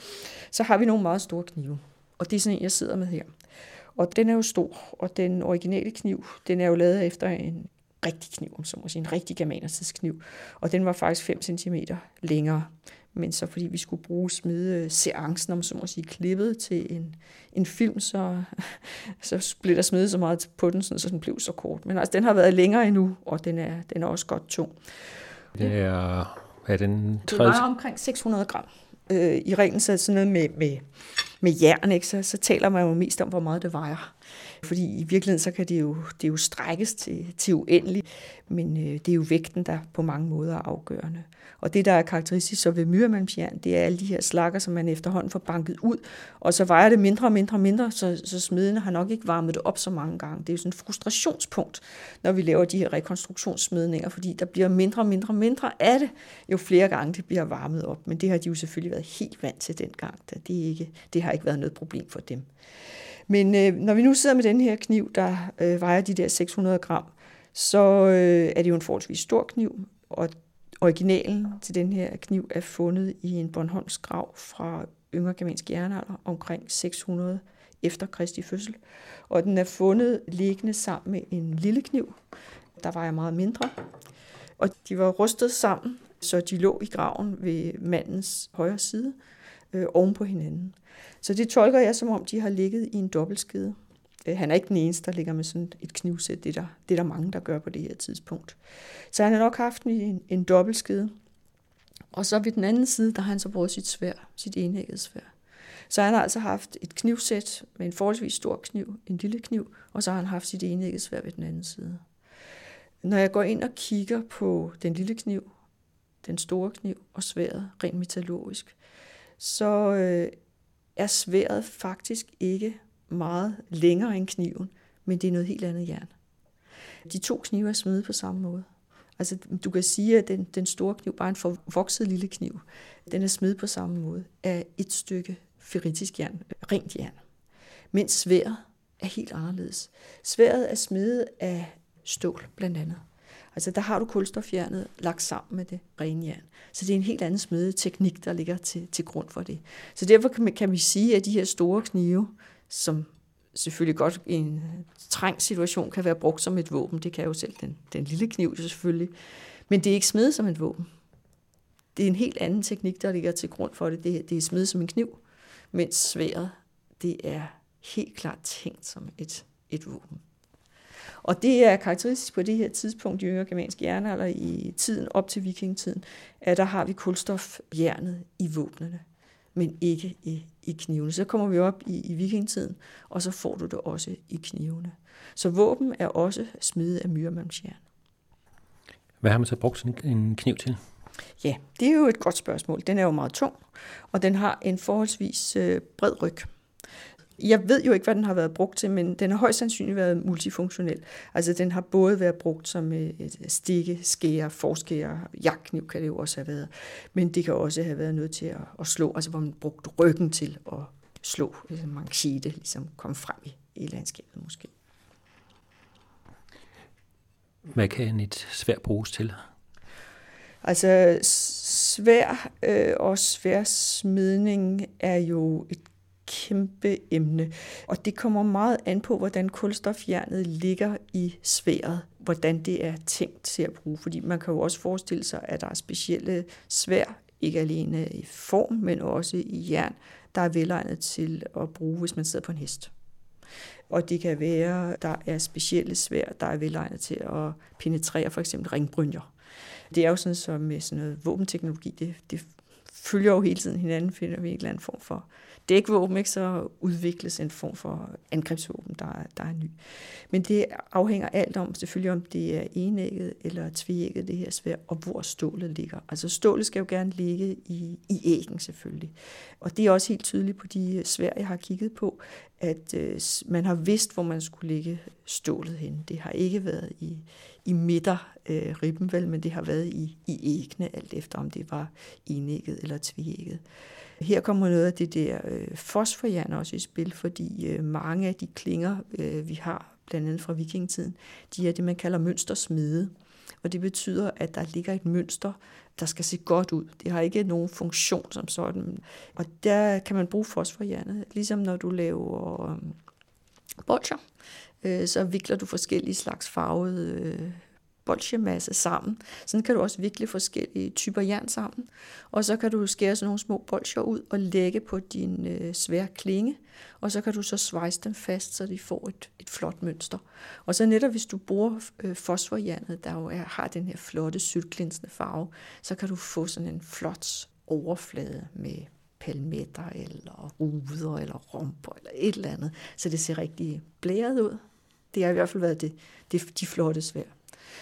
så har vi nogle meget store knive. Og det er sådan en, jeg sidder med her. Og den er jo stor, og den originale kniv, den er jo lavet efter en rigtig kniv, som må sige, en rigtig germanertidskniv. Og den var faktisk 5 cm længere. Men så fordi vi skulle bruge smide seancen, om så må sige, klippet til en, en film, så, så blev der smidt så meget på den, så den blev så kort. Men altså, den har været længere endnu, og den er, den er også godt tung. Det er, er den Det vejer omkring 600 gram. Øh, I reglen så sådan noget med, med, med jern, ikke? Så, så taler man jo mest om, hvor meget det vejer. Fordi i virkeligheden så kan det jo, det jo strækkes til, til uendeligt, men øh, det er jo vægten, der på mange måder er afgørende. Og det, der er karakteristisk så ved myremalmsjern, det er alle de her slakker, som man efterhånden får banket ud, og så vejer det mindre og mindre og mindre, så, så smedene har nok ikke varmet det op så mange gange. Det er jo sådan et frustrationspunkt, når vi laver de her rekonstruktionssmedninger, fordi der bliver mindre og mindre og mindre af det, jo flere gange det bliver varmet op. Men det har de jo selvfølgelig været helt vant til dengang. Det, ikke, det har ikke været noget problem for dem. Men øh, når vi nu sidder med den her kniv, der øh, vejer de der 600 gram, så øh, er det jo en forholdsvis stor kniv, og originalen til den her kniv er fundet i en Bornholms grav fra yngre germansk jernalder omkring 600 efter Kristi fødsel. Og den er fundet liggende sammen med en lille kniv, der vejer meget mindre. Og de var rustet sammen, så de lå i graven ved mandens højre side øh, oven på hinanden. Så det tolker jeg som om, de har ligget i en dobbeltskede. Øh, han er ikke den eneste, der ligger med sådan et knivsæt. Det er, der, det er der mange, der gør på det her tidspunkt. Så han har nok haft en, en dobbeltskede. Og så ved den anden side, der har han så brugt sit svær, sit enægget svær. Så han har altså haft et knivsæt med en forholdsvis stor kniv, en lille kniv, og så har han haft sit enægget svær ved den anden side. Når jeg går ind og kigger på den lille kniv, den store kniv og sværet rent metallurgisk, så øh, er sværet faktisk ikke meget længere end kniven, men det er noget helt andet jern. De to knive er smedet på samme måde. Altså, du kan sige, at den, den store kniv, bare en forvokset lille kniv, den er smedet på samme måde af et stykke ferritisk jern, rent jern. Mens sværet er helt anderledes. Sværet er smedet af stål, blandt andet. Altså der har du kulstofjernet lagt sammen med det rene jern. Så det er en helt anden smedeteknik, der ligger til, til grund for det. Så derfor kan, man, kan vi sige, at de her store knive, som selvfølgelig godt i en trængt situation kan være brugt som et våben, det kan jo selv den, den lille kniv selvfølgelig, men det er ikke smedet som et våben. Det er en helt anden teknik, der ligger til grund for det. Det, det er smedet som en kniv, mens sværet, det er helt klart tænkt som et, et våben. Og det er karakteristisk på det her tidspunkt i yngre germansk jernalder i tiden op til vikingetiden, at der har vi kulstofjernet i våbnene, men ikke i, i knivene. Så kommer vi op i, i vikingetiden, og så får du det også i knivene. Så våben er også smidet af myrmandsjern. Hvad har man så brugt sådan en kniv til? Ja, det er jo et godt spørgsmål. Den er jo meget tung, og den har en forholdsvis øh, bred ryg. Jeg ved jo ikke, hvad den har været brugt til, men den har højst sandsynligt været multifunktionel. Altså den har både været brugt som øh, et stikke, skære, forskære, jagtkniv kan det jo også have været. Men det kan også have været noget til at, at slå, altså hvor man brugte ryggen til at slå, ligesom manchete, ligesom kom frem i, i landskabet måske. Hvad kan et svær bruges til? Altså svær øh, og sværsmidning er jo et kæmpe emne. Og det kommer meget an på, hvordan kulstofjernet ligger i sværet, hvordan det er tænkt til at bruge. Fordi man kan jo også forestille sig, at der er specielle svær, ikke alene i form, men også i jern, der er velegnet til at bruge, hvis man sidder på en hest. Og det kan være, der er specielle svær, der er velegnet til at penetrere for eksempel ringbrynjer. Det er jo sådan, som med sådan noget våbenteknologi, det, det følger jo hele tiden hinanden, finder vi en eller anden form for dækvåben, ikke, så udvikles en form for angrebsvåben, der, der er ny. Men det afhænger alt om, selvfølgelig om det er enægget eller tvægget, det her svær, og hvor stålet ligger. Altså stålet skal jo gerne ligge i, i æggen selvfølgelig. Og det er også helt tydeligt på de svær, jeg har kigget på, at øh, man har vidst, hvor man skulle ligge stålet hen. Det har ikke været i, i midter øh, ribben, vel, men det har været i, i ægne, alt efter om det var enægget eller tvægget. Her kommer noget af det der øh, fosforjern også i spil, fordi øh, mange af de klinger, øh, vi har blandt andet fra vikingetiden, de er det, man kalder mønstersmede. Og det betyder, at der ligger et mønster, der skal se godt ud. Det har ikke nogen funktion som sådan. Og der kan man bruge fosforjernet, ligesom når du laver øh, bolcher, øh, så vikler du forskellige slags farvede øh, bolsjemasse sammen. Sådan kan du også vikle forskellige typer jern sammen. Og så kan du skære sådan nogle små bolsjer ud og lægge på din øh, svære klinge. Og så kan du så svejse dem fast, så de får et, et flot mønster. Og så netop hvis du bruger øh, fosforjernet, der jo er, har den her flotte syltglinsende farve, så kan du få sådan en flot overflade med palmetter eller ruder eller romper eller et eller andet, så det ser rigtig blæret ud. Det har i hvert fald været det, det, de flotte svær.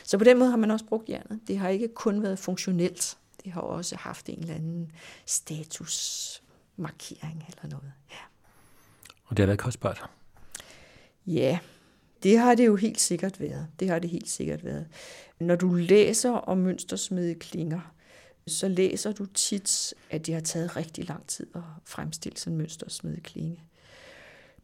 Så på den måde har man også brugt jernet. Det har ikke kun været funktionelt. Det har også haft en eller anden statusmarkering eller noget. Ja. Og det har været kostbart? Ja, det har det jo helt sikkert været. Det har det helt sikkert været. Når du læser om mønstersmede klinger, så læser du tit, at det har taget rigtig lang tid at fremstille sådan en mønstersmede klinge.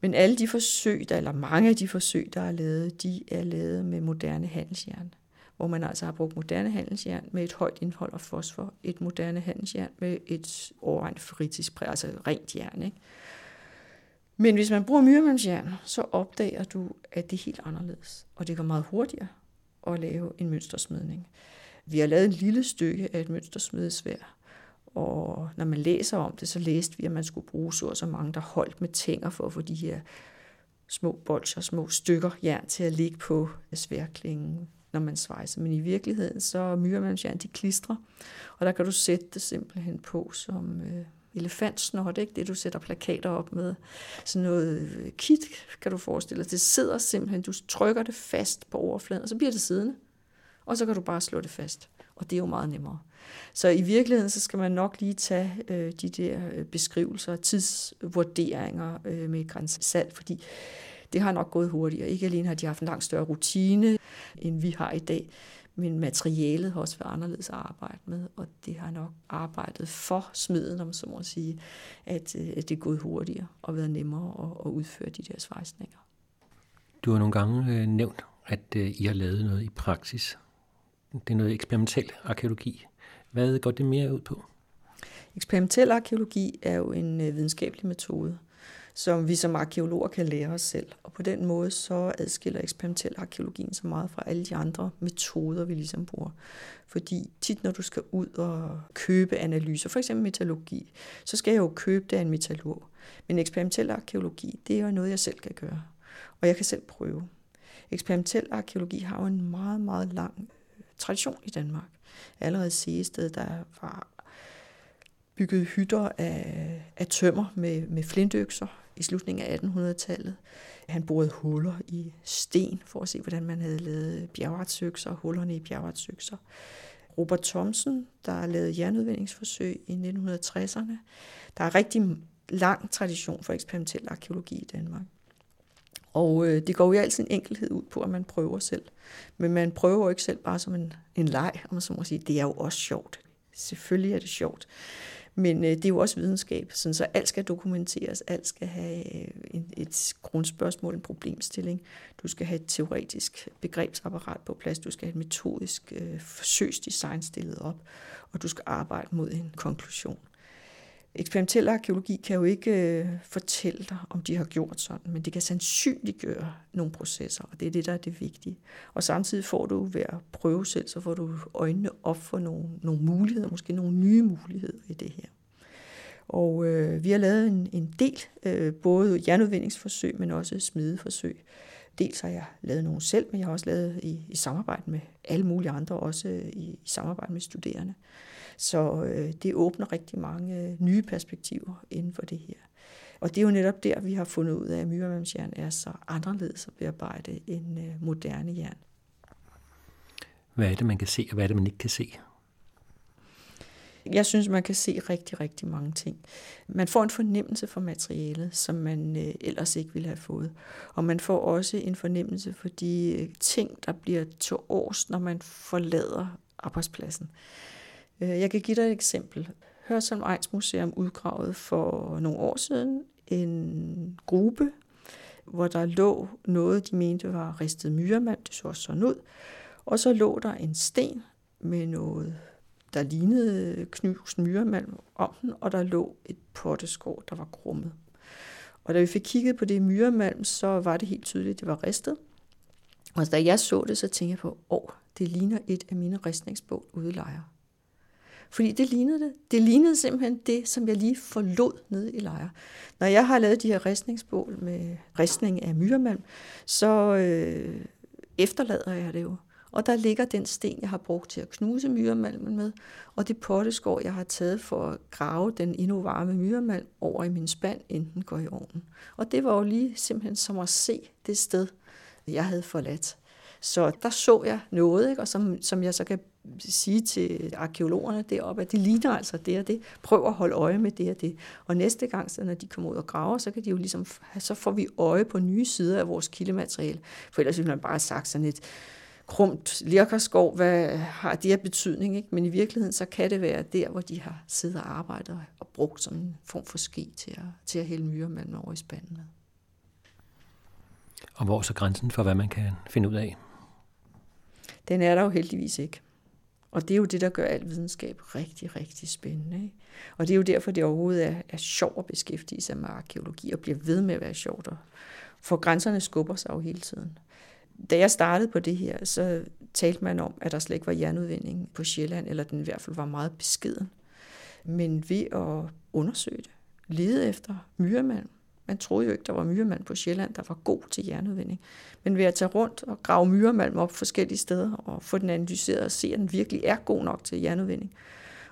Men alle de forsøg, der, eller mange af de forsøg, der er lavet, de er lavet med moderne handelsjern hvor man altså har brugt moderne handelsjern med et højt indhold af fosfor, et moderne handelsjern med et overregnet ferritisk, altså rent jern. Ikke? Men hvis man bruger myremalmsjern, så opdager du, at det er helt anderledes, og det går meget hurtigere at lave en mønstersmidning. Vi har lavet et lille stykke af et mønstersmedesvær, og når man læser om det, så læste vi, at man skulle bruge så og så mange, der holdt med tænger for at få de her små bolcher, små stykker jern til at ligge på sværklingen når man svejser. Men i virkeligheden, så myremælmsjern, de klistrer, og der kan du sætte det simpelthen på som øh, elefantsnot, ikke? det du sætter plakater op med. Sådan noget øh, kit, kan du forestille dig. Det sidder simpelthen, du trykker det fast på overfladen, og så bliver det siddende. Og så kan du bare slå det fast. Og det er jo meget nemmere. Så i virkeligheden, så skal man nok lige tage øh, de der øh, beskrivelser, tidsvurderinger øh, med grænsesalt, fordi det har nok gået hurtigere. Ikke alene har de haft en langt større rutine, end vi har i dag, men materialet har også været anderledes at arbejde med, og det har nok arbejdet for smeden, om man så må sige, at, øh, at det er gået hurtigere og været nemmere at, at udføre de der svejsninger. Du har nogle gange øh, nævnt, at øh, I har lavet noget i praksis. Det er noget eksperimentel arkeologi. Hvad går det mere ud på? Eksperimentel arkeologi er jo en øh, videnskabelig metode, som vi som arkeologer kan lære os selv. Og på den måde så adskiller eksperimentel arkeologien så meget fra alle de andre metoder, vi ligesom bruger. Fordi tit når du skal ud og købe analyser, for eksempel metallurgi, så skal jeg jo købe det af en metallurg. Men eksperimentel arkeologi, det er jo noget, jeg selv kan gøre. Og jeg kan selv prøve. Eksperimentel arkeologi har jo en meget, meget lang tradition i Danmark. Allerede sted, der var bygget hytter af, af tømmer med, med flintøkser i slutningen af 1800-tallet. Han borede huller i sten for at se, hvordan man havde lavet bjergartsøkser, hullerne i bjergartsøkser. Robert Thomsen, der lavede jernudvindingsforsøg i 1960'erne. Der er rigtig lang tradition for eksperimentel arkeologi i Danmark. Og øh, det går jo altid en enkelhed ud på, at man prøver selv. Men man prøver jo ikke selv bare som en, en leg, om man så må sige. Det er jo også sjovt. Selvfølgelig er det sjovt. Men øh, det er jo også videnskab, sådan så alt skal dokumenteres, alt skal have øh, en, et grundspørgsmål, en problemstilling. Du skal have et teoretisk begrebsapparat på plads, du skal have et metodisk øh, forsøgsdesign stillet op, og du skal arbejde mod en konklusion. Eksperimentel arkeologi kan jo ikke øh, fortælle dig, om de har gjort sådan, men det kan sandsynliggøre nogle processer, og det er det, der er det vigtige. Og samtidig får du ved at prøve selv, så får du øjnene op for nogle, nogle muligheder, måske nogle nye muligheder i det her. Og øh, vi har lavet en, en del, øh, både jernudvindingsforsøg, men også smideforsøg. dels har jeg lavet nogle selv, men jeg har også lavet i, i samarbejde med alle mulige andre, også øh, i, i samarbejde med studerende. Så øh, det åbner rigtig mange øh, nye perspektiver inden for det her. Og det er jo netop der, vi har fundet ud af, at myremælmsjern er så anderledes at bearbejde end øh, moderne jern. Hvad er det, man kan se, og hvad er det, man ikke kan se? Jeg synes, man kan se rigtig, rigtig mange ting. Man får en fornemmelse for materialet, som man øh, ellers ikke ville have fået. Og man får også en fornemmelse for de øh, ting, der bliver til års, når man forlader arbejdspladsen. Øh, Øh, jeg kan give dig et eksempel. Hørsholm Ejns Museum udgravet for nogle år siden en gruppe, hvor der lå noget, de mente var ristet myremand. Det så også sådan ud. Og så lå der en sten med noget der lignede knust myremalm om den, og der lå et potteskår, der var krummet. Og da vi fik kigget på det myremalm, så var det helt tydeligt, at det var ristet. Og da jeg så det, så tænkte jeg på, åh, det ligner et af mine ristningsbål udlejer. Fordi det lignede det. Det lignede simpelthen det, som jeg lige forlod nede i lejre. Når jeg har lavet de her ristningsbål med ristning af myremalm, så øh, efterlader jeg det jo. Og der ligger den sten, jeg har brugt til at knuse myremalmen med, og det potteskår, jeg har taget for at grave den endnu varme myremalm over i min spand, inden den går i ovnen. Og det var jo lige simpelthen som at se det sted, jeg havde forladt. Så der så jeg noget, ikke? og som, som jeg så kan sige til arkeologerne deroppe, at det ligner altså det og det. Prøv at holde øje med det og det. Og næste gang, så når de kommer ud og graver, så kan de jo ligesom, så får vi øje på nye sider af vores kildemateriale. For ellers ville man bare have sagt sådan et, krumt lirkerskov, hvad har det her betydning? Ikke? Men i virkeligheden, så kan det være der, hvor de har siddet og arbejdet og brugt sådan en form for ski til at, til at hælde myremalmen over i spanden med. Og hvor er så grænsen for, hvad man kan finde ud af? Den er der jo heldigvis ikke. Og det er jo det, der gør al videnskab rigtig, rigtig spændende. Ikke? Og det er jo derfor, det overhovedet er, er sjovt at beskæftige sig med arkeologi og bliver ved med at være sjovt. For grænserne skubber sig jo hele tiden da jeg startede på det her, så talte man om, at der slet ikke var jernudvinding på Sjælland, eller den i hvert fald var meget beskeden. Men ved at undersøge det, lede efter myremalm, man troede jo ikke, der var myremand på Sjælland, der var god til jernudvinding. Men ved at tage rundt og grave myremalm op forskellige steder og få den analyseret og se, at den virkelig er god nok til jernudvinding.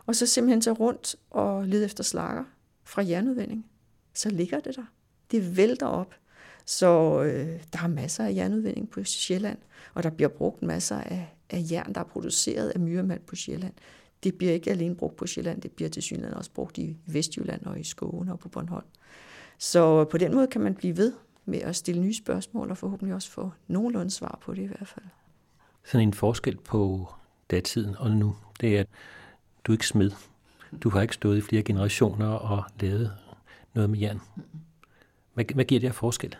Og så simpelthen tage rundt og lede efter slakker fra jernudvinding. Så ligger det der. Det vælter op. Så øh, der er masser af jernudvinding på Sjælland, og der bliver brugt masser af, af jern, der er produceret af myremand på Sjælland. Det bliver ikke alene brugt på Sjælland, det bliver til synligheden også brugt i Vestjylland og i Skåne og på Bornholm. Så på den måde kan man blive ved med at stille nye spørgsmål, og forhåbentlig også få nogenlunde svar på det i hvert fald. Sådan en forskel på datiden og nu, det er, at du er ikke smed. Du har ikke stået i flere generationer og lavet noget med jern. Hvad, hvad giver det her forskel?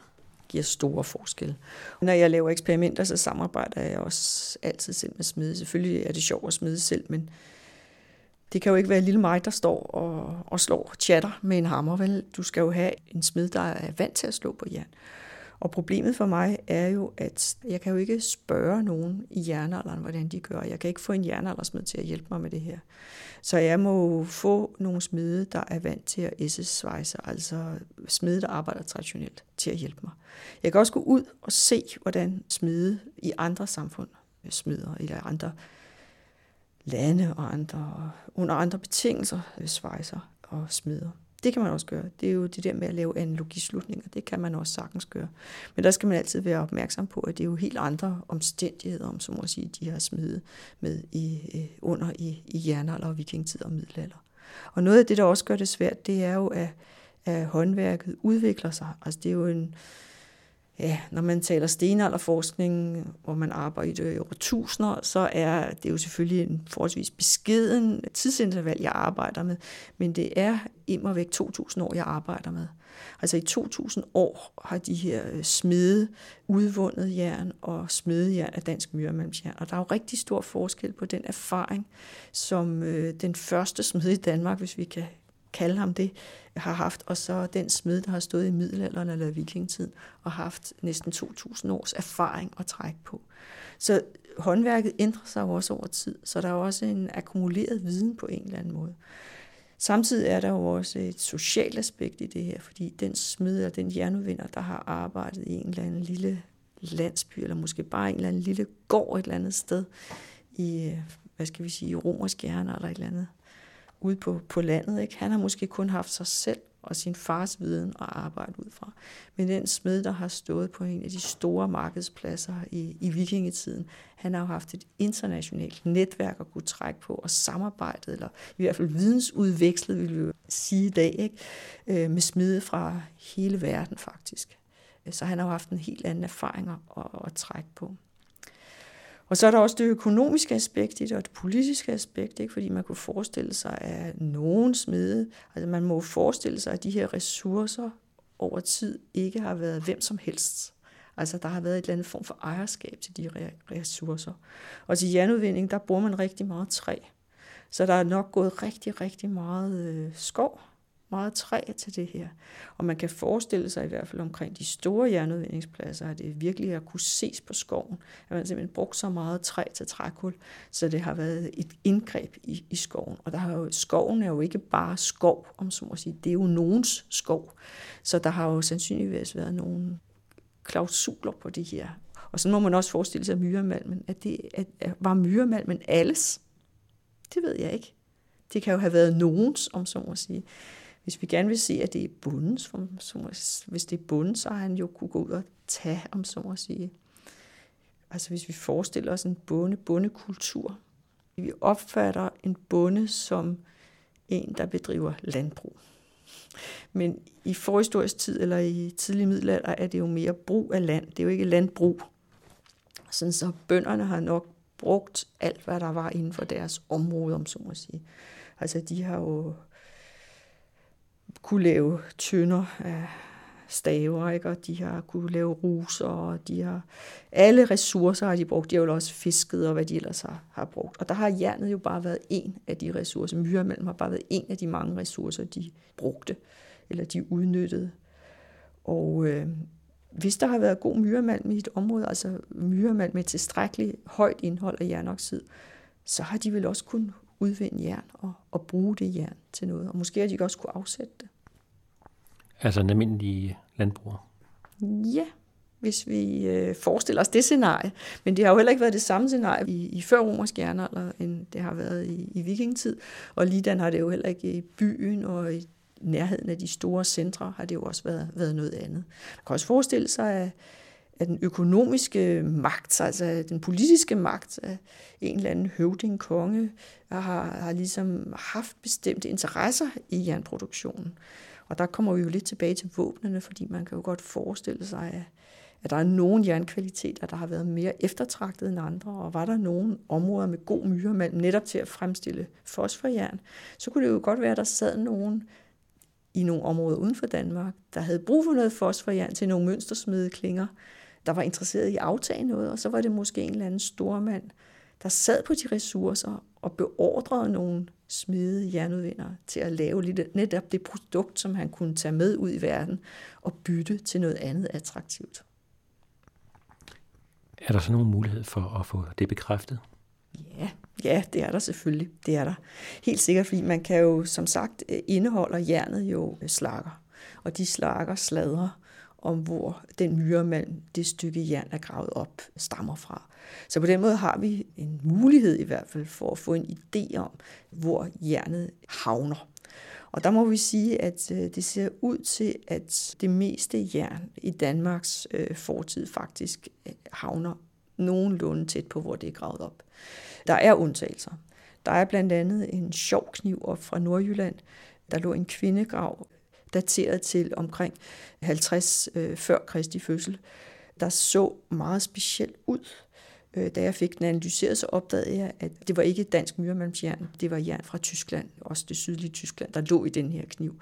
giver store forskelle. Når jeg laver eksperimenter, så samarbejder jeg også altid selv med smide. Selvfølgelig er det sjovt at smide selv, men det kan jo ikke være lille mig, der står og, og slår chatter med en hammer. Vel? Du skal jo have en smed, der er vant til at slå på jern. Og problemet for mig er jo, at jeg kan jo ikke spørge nogen i jernalderen, hvordan de gør. Jeg kan ikke få en jernaldersmed til at hjælpe mig med det her. Så jeg må få nogle smede, der er vant til at SS-svejse, altså smede, der arbejder traditionelt, til at hjælpe mig. Jeg kan også gå ud og se, hvordan smede i andre samfund smider, eller andre lande og andre, under andre betingelser øh, svejser og smider. Det kan man også gøre. Det er jo det der med at lave analogislutninger. Det kan man også sagtens gøre. Men der skal man altid være opmærksom på, at det er jo helt andre omstændigheder, om som må sige, de har smidt med i, øh, under i, i jernalder og vikingtid og middelalder. Og noget af det, der også gør det svært, det er jo, at, at håndværket udvikler sig. Altså det er jo en, ja, når man taler stenalderforskning, hvor man arbejder i årtusinder, tusinder, så er det jo selvfølgelig en forholdsvis beskeden tidsinterval, jeg arbejder med, men det er immer væk 2.000 år, jeg arbejder med. Altså i 2.000 år har de her øh, smede udvundet jern og smedejern af dansk myremalmsjern, Og der er jo rigtig stor forskel på den erfaring, som øh, den første smed i Danmark, hvis vi kan kalde ham det, har haft, og så den smed, der har stået i middelalderen eller vikingtiden, og haft næsten 2.000 års erfaring at trække på. Så håndværket ændrer sig jo også over tid, så der er også en akkumuleret viden på en eller anden måde. Samtidig er der jo også et socialt aspekt i det her, fordi den smed og den jernudvinder, der har arbejdet i en eller anden lille landsby, eller måske bare en eller anden lille gård et eller andet sted i, hvad skal vi sige, romersk jern eller et eller andet ude på, på landet. Ikke? Han har måske kun haft sig selv og sin fars viden at arbejde ud fra. Men den smed, der har stået på en af de store markedspladser i, i vikingetiden, han har jo haft et internationalt netværk at kunne trække på og samarbejdet, eller i hvert fald vidensudvekslet, vil vi jo sige i dag, ikke? Øh, med smede fra hele verden faktisk. Så han har jo haft en helt anden erfaring at, at trække på. Og så er der også det økonomiske aspekt i det, og det politiske aspekt, ikke? fordi man kunne forestille sig, at nogen smede, altså man må forestille sig, at de her ressourcer over tid ikke har været hvem som helst. Altså der har været et eller andet form for ejerskab til de ressourcer. Og til jernudvinding, der bruger man rigtig meget træ. Så der er nok gået rigtig, rigtig meget øh, skov meget træ til det her. Og man kan forestille sig i hvert fald omkring de store jernudvindingspladser, at det virkelig har kunne ses på skoven. At man simpelthen brugt så meget træ til trækul, så det har været et indgreb i, i skoven. Og der har jo, skoven er jo ikke bare skov, om så må sige. Det er jo nogens skov. Så der har jo sandsynligvis været nogle klausuler på det her. Og så må man også forestille sig myremalmen. At det, at, at var myremalmen alles? Det ved jeg ikke. Det kan jo have været nogens, om så må sige. Hvis vi gerne vil se, at det er bunden, hvis det er bunden, så har han jo kunne gå ud og tage, om så må sige. Altså hvis vi forestiller os en bonde, bondekultur. Vi opfatter en bonde som en, der bedriver landbrug. Men i forhistorisk tid, eller i tidlig middelalder, er det jo mere brug af land. Det er jo ikke landbrug. Sådan så bønderne har nok brugt alt, hvad der var inden for deres område, om så må sige. Altså de har jo kunne lave tønder af staver, ikke? og de har kunne lave ruser, og de har alle ressourcer har de brugt. De har jo også fisket og hvad de ellers har, har brugt. Og der har jernet jo bare været en af de ressourcer. Myremalm har bare været en af de mange ressourcer, de brugte, eller de udnyttede. Og øh, hvis der har været god myremalm i et område, altså myremalm med tilstrækkeligt højt indhold af jernoxid, så har de vel også kunnet udvinde jern og, og bruge det jern til noget. Og måske har de også kunne afsætte det. Altså en almindelig landbruger? Ja, hvis vi øh, forestiller os det scenarie. Men det har jo heller ikke været det samme scenarie i, i før romersk jernalder, end det har været i, i vikingetid. Og ligedan har det jo heller ikke i byen og i nærheden af de store centre har det jo også været, været noget andet. Man kan også forestille sig, at af den økonomiske magt, altså den politiske magt af en eller anden høvding, konge, har, har ligesom haft bestemte interesser i jernproduktionen. Og der kommer vi jo lidt tilbage til våbnene, fordi man kan jo godt forestille sig, at, at der er nogle jernkvaliteter, der har været mere eftertragtet end andre, og var der nogle områder med god myremalm netop til at fremstille fosforjern, så kunne det jo godt være, at der sad nogen i nogle områder uden for Danmark, der havde brug for noget fosforjern til nogle mønstersmedeklinger, der var interesseret i at aftage noget, og så var det måske en eller anden stormand, der sad på de ressourcer og beordrede nogle smide jernudvindere til at lave lidt, netop det produkt, som han kunne tage med ud i verden og bytte til noget andet attraktivt. Er der så nogen mulighed for at få det bekræftet? Ja, ja, det er der selvfølgelig. Det er der. Helt sikkert, fordi man kan jo, som sagt, indeholder jernet jo slakker. Og de slakker sladrer om hvor den myremalm, det stykke jern er gravet op, stammer fra. Så på den måde har vi en mulighed i hvert fald for at få en idé om, hvor jernet havner. Og der må vi sige, at øh, det ser ud til, at det meste jern i Danmarks øh, fortid faktisk øh, havner nogenlunde tæt på, hvor det er gravet op. Der er undtagelser. Der er blandt andet en sjov kniv op fra Nordjylland. Der lå en kvindegrav dateret til omkring 50 øh, før Kristi fødsel, der så meget specielt ud. Øh, da jeg fik den analyseret, så opdagede jeg, at det var ikke dansk myremalmsjern, det var jern fra Tyskland, også det sydlige Tyskland, der lå i den her kniv.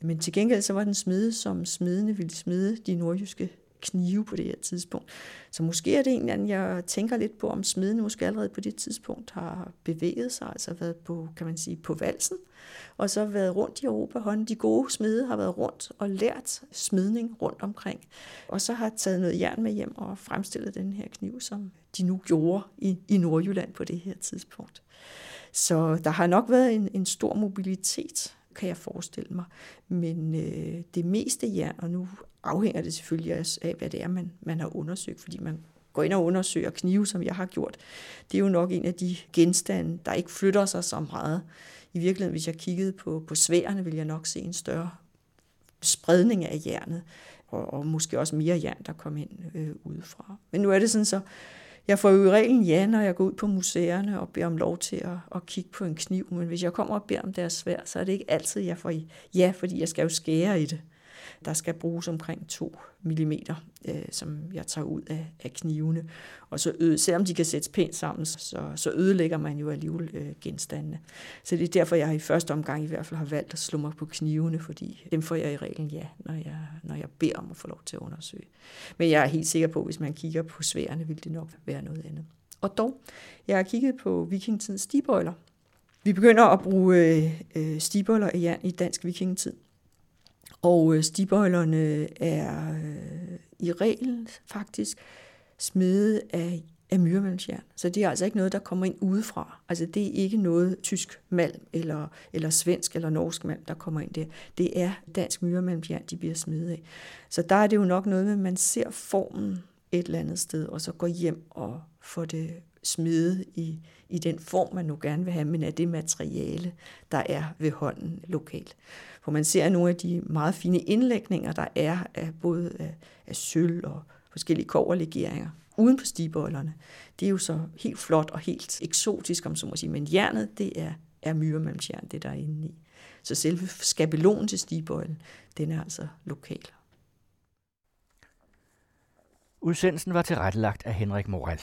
Men til gengæld så var den smede, som smedene ville smide de nordjyske knive på det her tidspunkt. Så måske er det en anden, jeg tænker lidt på, om smeden måske allerede på det tidspunkt har bevæget sig, altså været på, kan man sige, på valsen, og så været rundt i Europa. Hånden. De gode smede har været rundt og lært smidning rundt omkring, og så har taget noget jern med hjem og fremstillet den her kniv, som de nu gjorde i, i Nordjylland på det her tidspunkt. Så der har nok været en, en stor mobilitet kan jeg forestille mig. Men øh, det meste jern, og nu afhænger det selvfølgelig af, hvad det er, man, man har undersøgt, fordi man går ind og undersøger knive, som jeg har gjort. Det er jo nok en af de genstande, der ikke flytter sig så meget. I virkeligheden, hvis jeg kiggede på, på sværene, ville jeg nok se en større spredning af jernet, og, og måske også mere jern, der kom ind øh, udefra. Men nu er det sådan så, jeg får jo i reglen ja, når jeg går ud på museerne og beder om lov til at, at kigge på en kniv, men hvis jeg kommer og beder om deres svær, så er det ikke altid, jeg får ja, fordi jeg skal jo skære i det. Der skal bruges omkring 2 mm, øh, som jeg tager ud af, af knivene. Og så øde, selvom de kan sættes pænt sammen, så, så ødelægger man jo alligevel øh, genstandene. Så det er derfor, jeg i første omgang i hvert fald har valgt at slå mig på knivene, fordi dem får jeg i reglen ja, når jeg, når jeg beder om at få lov til at undersøge. Men jeg er helt sikker på, at hvis man kigger på sværene, vil det nok være noget andet. Og dog, jeg har kigget på vikingetidens stibøjler. Vi begynder at bruge øh, øh stibøjler i jern i dansk vikingetid. Og øh, stibøjlerne er øh, i regel faktisk smedet af, af myremalmsjern. Så det er altså ikke noget, der kommer ind udefra. Altså det er ikke noget tysk malm eller, eller svensk eller norsk malm, der kommer ind der. Det er dansk myremalmsjern, de bliver smedet af. Så der er det jo nok noget med, at man ser formen et eller andet sted, og så går hjem og får det smedet i, i den form, man nu gerne vil have, men af det materiale, der er ved hånden lokalt hvor man ser nogle af de meget fine indlægninger, der er af både af, af sølv og forskellige koverlegeringer uden på stibollerne. Det er jo så helt flot og helt eksotisk, om så må sige. Men jernet, det er, er myremalmsjern, det der er inde i. Så selve skabelonen til stibollen, den er altså lokal. Udsendelsen var tilrettelagt af Henrik Moral.